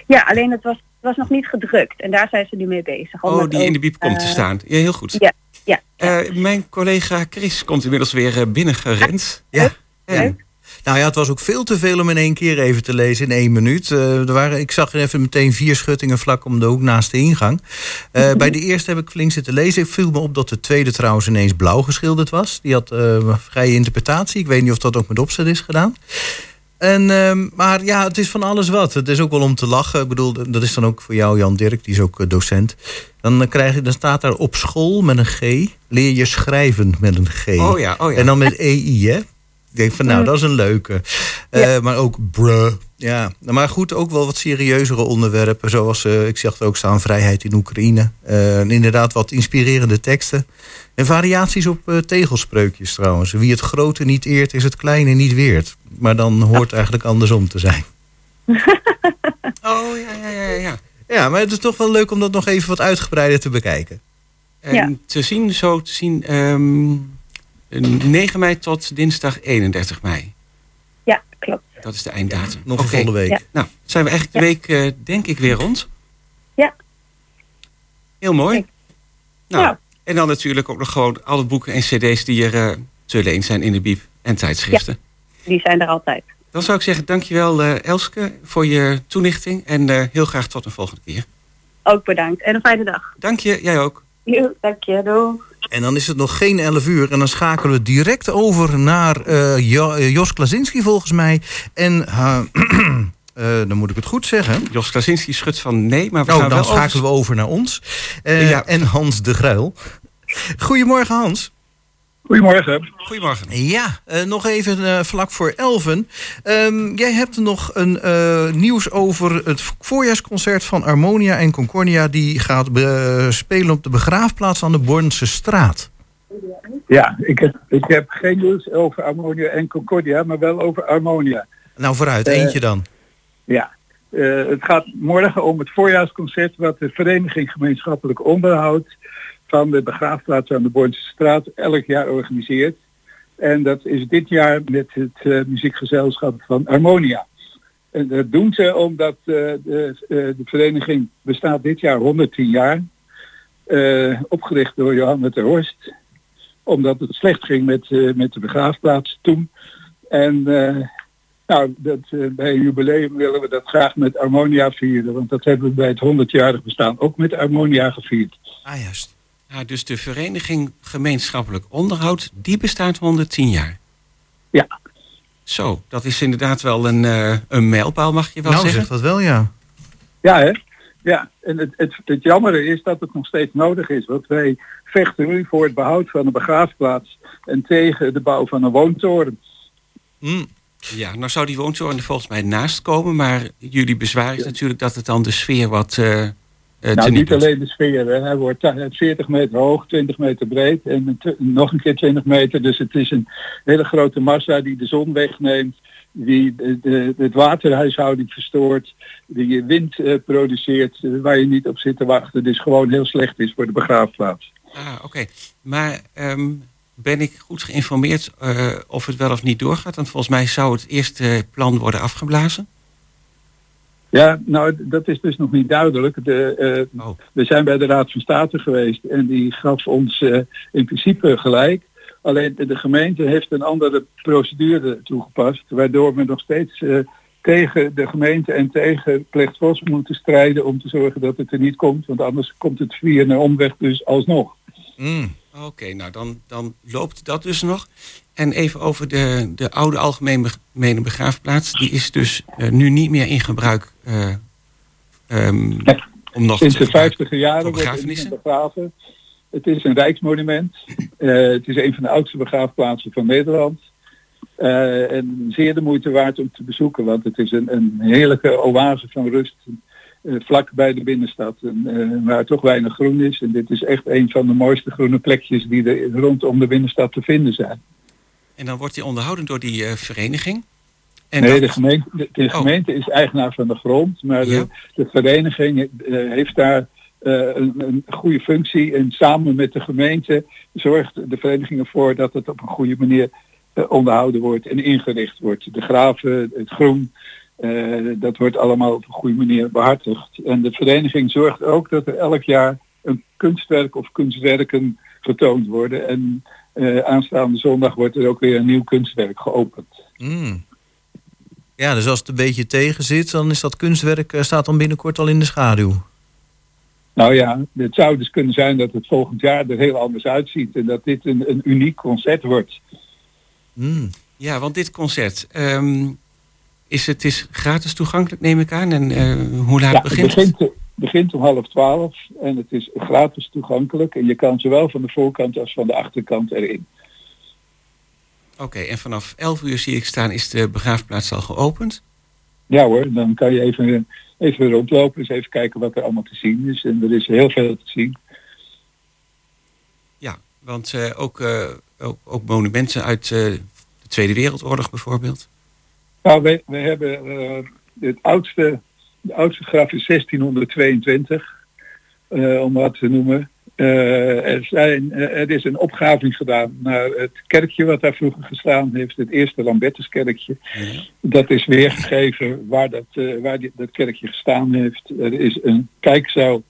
Ja, alleen het was, het was nog niet gedrukt. En daar zijn ze nu mee bezig. om Oh, die in de biep komt te staan. Ja, heel goed. Ja, ja. Eh, mijn collega Chris komt inmiddels weer eh, binnengerend. Ja. En, Nou ja, het was ook veel te veel om in één keer even te lezen in één minuut. Eh, er waren, ik zag er even meteen vier schuttingen vlak om de hoek naast de ingang. Eh, bij de eerste heb ik flink zitten lezen. Ik viel me op dat de tweede trouwens ineens blauw geschilderd was. Die had eh, vrije interpretatie. Ik weet niet of dat ook met opzet is gedaan. En, ehm, maar ja, het is van alles wat. Het is ook wel om te lachen. Ik bedoel, dat is dan ook voor jou, Jan Dirk, die is ook eh, docent. Dan, eh, krijg je, dan staat daar op school met een G, leer je schrijven met een G. Oh ja, oh ja. En dan met EI, hè? Ik denk van, nou, Mm. dat is een leuke. Eh, Maar ook bruh. Ja, maar goed, ook wel wat serieuzere onderwerpen. Zoals, eh, ik zag er ook staan, vrijheid in Oekraïne. Eh, en inderdaad wat inspirerende teksten. En variaties op eh, tegelspreukjes trouwens. Wie het grote niet eert, is het kleine niet weert. Maar dan hoort eigenlijk andersom te zijn. *laughs* Oh, ja, ja, ja, ja. Ja, maar het is toch wel leuk om dat nog even wat uitgebreider te bekijken. En Ja. te zien, zo te zien, ehm, 9 mei tot dinsdag 31 mei. Ja, klopt. Dat is de einddatum. Nog een volle week. Ja. Nou, zijn we eigenlijk de week, eh, denk ik, weer rond. Ja. Heel mooi. Nou, Ja. en dan natuurlijk ook nog gewoon alle boeken en cd's die er eh, te leen zijn in de bieb en tijdschriften. Die zijn er altijd. Dan zou ik zeggen, dankjewel eh Elske voor je toelichting. En eh, heel graag tot een volgende keer. Ook bedankt. En een fijne dag. Dank je, jij ook. Jo, dank je. Doei. En dan is het nog geen 11 uur. En dan schakelen we direct over naar eh, Jo- Jos Klazinski volgens mij. En *clears throat* dan moet ik het goed zeggen. Jos Klasinski schudt van nee, maar we Oh, gaan dan wel over- schakelen we over naar ons. Eh, Ja. En Hans de Gruil. Goedemorgen Hans. Goedemorgen. Goedemorgen. Ja, eh, nog even eh, vlak voor elven. Ehm, jij hebt nog een eh, nieuws over het voorjaarsconcert van Harmonia en Concordia. Die gaat spelen op de begraafplaats aan de Bornse straat. Ja, ik heb, ik heb geen nieuws over Harmonia en Concordia, maar wel over Harmonia. Nou vooruit, eentje dan. Ja, eh, het gaat morgen om het voorjaarsconcert wat de Vereniging Gemeenschappelijk Onderhoud van de begraafplaats aan de Bornse straat elk jaar organiseert. En dat is dit jaar met het eh, muziekgezelschap van Harmonia. En dat doen ze omdat eh, de, eh, de vereniging bestaat dit jaar 110 jaar. Opgericht door Johanna ter Horst. Omdat het slecht ging met, met de begraafplaats toen. En nou, dat, bij een jubileum willen we dat graag met Harmonia vieren. Want dat hebben we bij het 100-jarig bestaan ook met Harmonia gevierd. Ah, juist. Ja, dus de Vereniging Gemeenschappelijk Onderhoud, die bestaat 110 jaar. Ja. Zo, dat is inderdaad wel een, eh, een mijlpaal, mag je wel nou, zeggen. zegt dat wel, ja. Ja, hè? Ja, en het, het, het jammer is dat het nog steeds nodig is. Want wij vechten nu voor het behoud van een begraafplaats en tegen de bouw van een woontoren. Ja, nou zou die woontoren er volgens mij naast komen, maar jullie bezwaar is natuurlijk dat het dan de sfeer wat eh eh, nou, niet alleen de sfeer. Hè. Hij wordt eh, 40 meter hoog, 20 meter breed en nog een keer 20 meter. Dus het is een hele grote massa die de zon wegneemt, die de, de, het waterhuishouding verstoort, die wind eh, produceert eh, waar je niet op zit te wachten. Dus gewoon heel slecht is voor de begraafplaats. Ah, oké. Maar ehm, ben ik goed geïnformeerd eh, of het wel of niet doorgaat? Want volgens mij zou het eerste plan worden afgeblazen. Ja, nou, dat is dus nog niet duidelijk. De, eh, We zijn bij de Raad van State geweest en die gaf ons eh, in principe gelijk. Alleen de gemeente heeft een andere procedure toegepast, waardoor we nog steeds eh, tegen de gemeente en tegen Plechtvos moeten strijden om te zorgen dat het er niet komt. Want anders komt het via een omweg dus alsnog. Mm. Oké, nou dan, dan loopt dat dus nog. En even over de, de oude algemene begraafplaats. Die is dus eh, nu niet meer in gebruik. eh, ehm, om nog Sinds de 50 jaren wordt iemand begraven. Het is een rijksmonument. Eh, het is een van de oudste begraafplaatsen van Nederland. En zeer de moeite waard om te bezoeken, want het is een, een heerlijke oase van rust vlak bij de binnenstad, en, waar toch weinig groen is. En dit is echt een van de mooiste groene plekjes die er rondom de binnenstad te vinden zijn. En dan wordt die onderhouden door die eh, vereniging. En nee, dat- de gemeente, de, de Oh. gemeente is eigenaar van de grond, maar de, de vereniging eh, heeft daar eh, een, een goede functie en samen met de gemeente zorgt de vereniging ervoor dat het op een goede manier onderhouden wordt en ingericht wordt. De graven, het groen, dat wordt allemaal op een goede manier behartigd. En de vereniging zorgt ook dat er elk jaar een kunstwerk of kunstwerken getoond worden. En eh, aanstaande zondag wordt er ook weer een nieuw kunstwerk geopend. Mm. Ja, dus als het een beetje tegen zit, dan is dat kunstwerk eh, staat dan binnenkort al in de schaduw. Nou ja, het zou dus kunnen zijn dat het volgend jaar er heel anders uitziet en dat dit een, een uniek concert wordt. Ja, want dit concert ehm, is het is gratis toegankelijk, neem ik aan. En eh, hoe laat Ja, begint het? begint, begint om half twaalf en het is gratis toegankelijk en je kan zowel van de voorkant als van de achterkant erin. Oké, en vanaf 11 uur zie ik staan is de begraafplaats al geopend. Ja hoor, dan kan je even, even rondlopen, eens even kijken wat er allemaal te zien is. En er is heel veel te zien. Ja, want eh, ook, eh, ook, ook monumenten uit eh, de Tweede Wereldoorlog bijvoorbeeld. Nou, we, we hebben het oudste, de oudste graf is 1622, eh, om wat te noemen. Eh, er, zijn, eh, er is een opgraving gedaan naar het kerkje wat daar vroeger gestaan heeft, het eerste Lambertuskerkje. Dat is weergegeven waar, dat, waar die, dat kerkje gestaan heeft. Er is een kijkzaal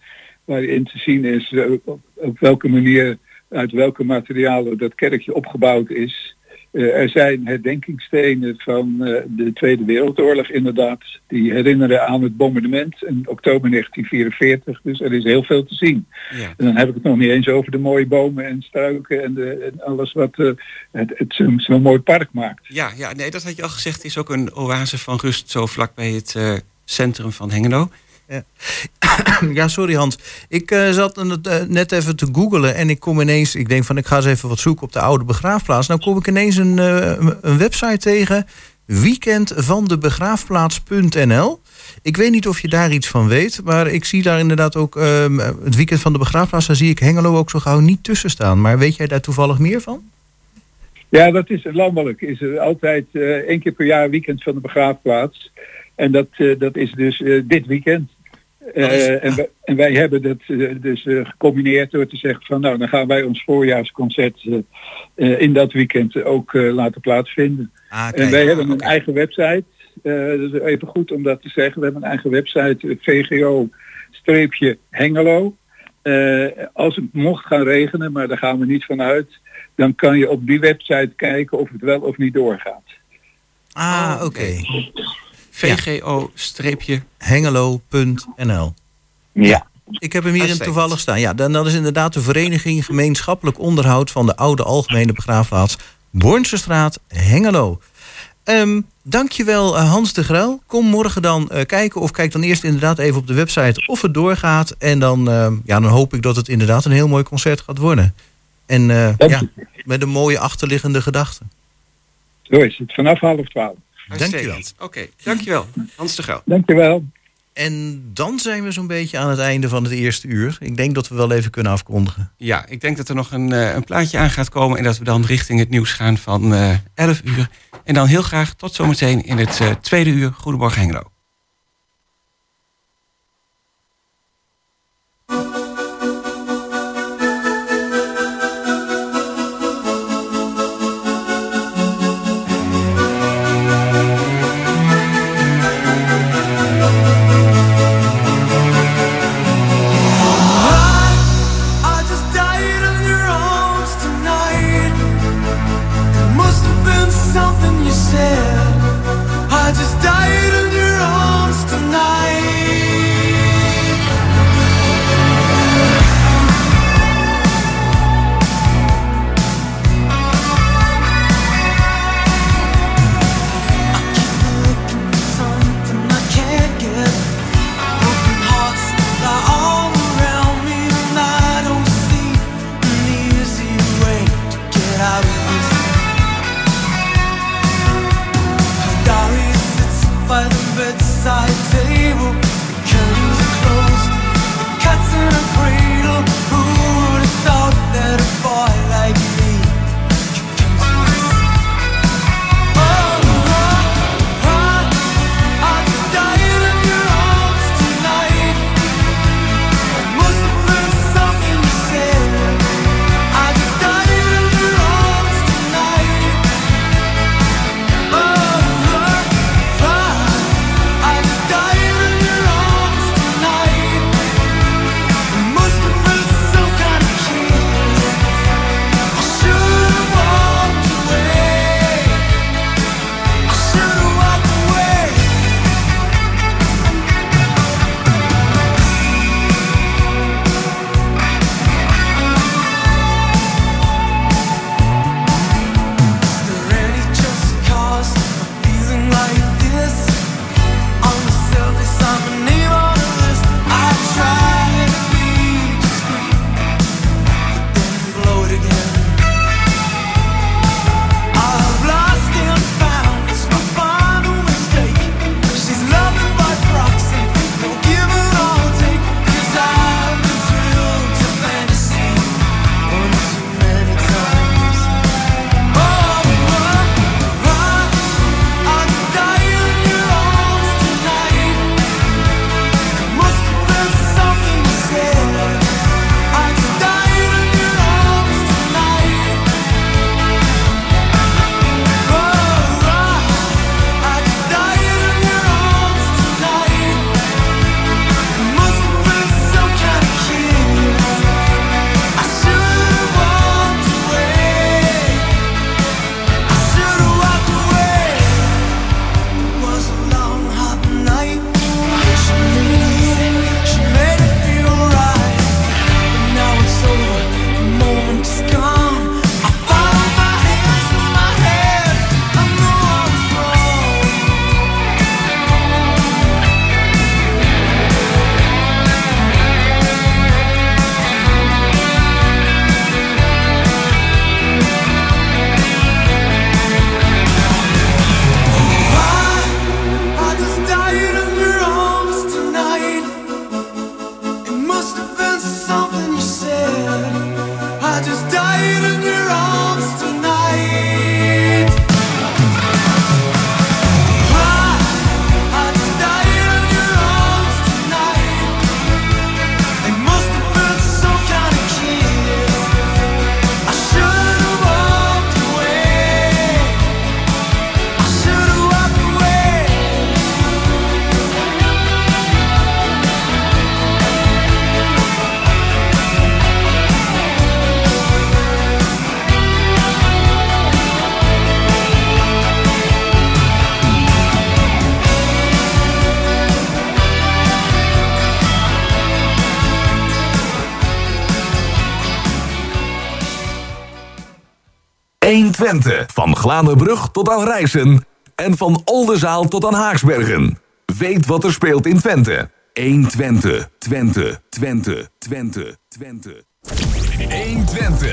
waarin te zien is op, op welke manier, uit welke materialen dat kerkje opgebouwd is. Eh, er zijn herdenkingsstenen van eh, de Tweede Wereldoorlog inderdaad. Die herinneren aan het bombardement in oktober 1944. Dus er is heel veel te zien. Ja. En dan heb ik het nog niet eens over de mooie bomen en struiken en, de, en alles wat eh, het, het zo'n mooi park maakt. Ja, ja, nee, dat had je al gezegd. Het is ook een oase van rust zo vlak bij het centrum van Hengelo. *coughs* ja, sorry Hans. Ik eh, zat eh, net even te googelen en ik kom ineens, ik denk van ik ga eens even wat zoeken op de oude begraafplaats. Nou kom ik ineens een, eh, een website tegen, weekendvandebegraafplaats.nl. Ik weet niet of je daar iets van weet, maar ik zie daar inderdaad ook ehm, het weekend van de begraafplaats, daar zie ik Hengelo ook zo gauw niet tussen staan. Maar weet jij daar toevallig meer van? Ja, dat is landelijk. Is er altijd één keer per jaar weekend van de begraafplaats. En dat, dat is dus dit weekend. Eh, en, wij, en wij hebben dat eh, dus eh, gecombineerd door te zeggen van nou dan gaan wij ons voorjaarsconcert in dat weekend ook eh, laten plaatsvinden. en wij hebben een eigen website. Eh, dat is even goed om dat te zeggen. We hebben een eigen website, VGO-Hengelo. Eh, als het mocht gaan regenen, maar daar gaan we niet van uit, dan kan je op die website kijken of het wel of niet doorgaat. Ah, oké. VGO-streepje. Hengelo.nl. Ja. Ik heb hem hier in toevallig staan. Ja, dan, dat is inderdaad de Vereniging Gemeenschappelijk Onderhoud van de Oude Algemene Begraafplaats Bornse Straat, Hengelo. Ehm dankjewel eh, Hans de Gruil. Kom morgen dan eh, kijken of kijk dan eerst inderdaad even op de website of het doorgaat. En dan, ehm, ja, dan hoop ik dat het inderdaad een heel mooi concert gaat worden. En eh, ja, met een mooie achterliggende gedachte. Zo is het, vanaf half twaalf. Dankjewel. Oké, dankjewel. Hans de Gauw. Dankjewel. En dan zijn we zo'n beetje aan het einde van het eerste uur. Ik denk dat we wel even kunnen afkondigen. Ja, ik denk dat er nog een, eh, een plaatje aan gaat komen en dat we dan richting het nieuws gaan van eh 11 uur. En dan heel graag tot zometeen in het eh, tweede uur. Goedemorgen Hengelo. Van Glanenbrug tot aan Rijssen. En van Oldenzaal tot aan Haaksbergen. Weet wat er speelt in Twente. 1 Twente. Twente. Twente. Twente. Twente. 1 Twente.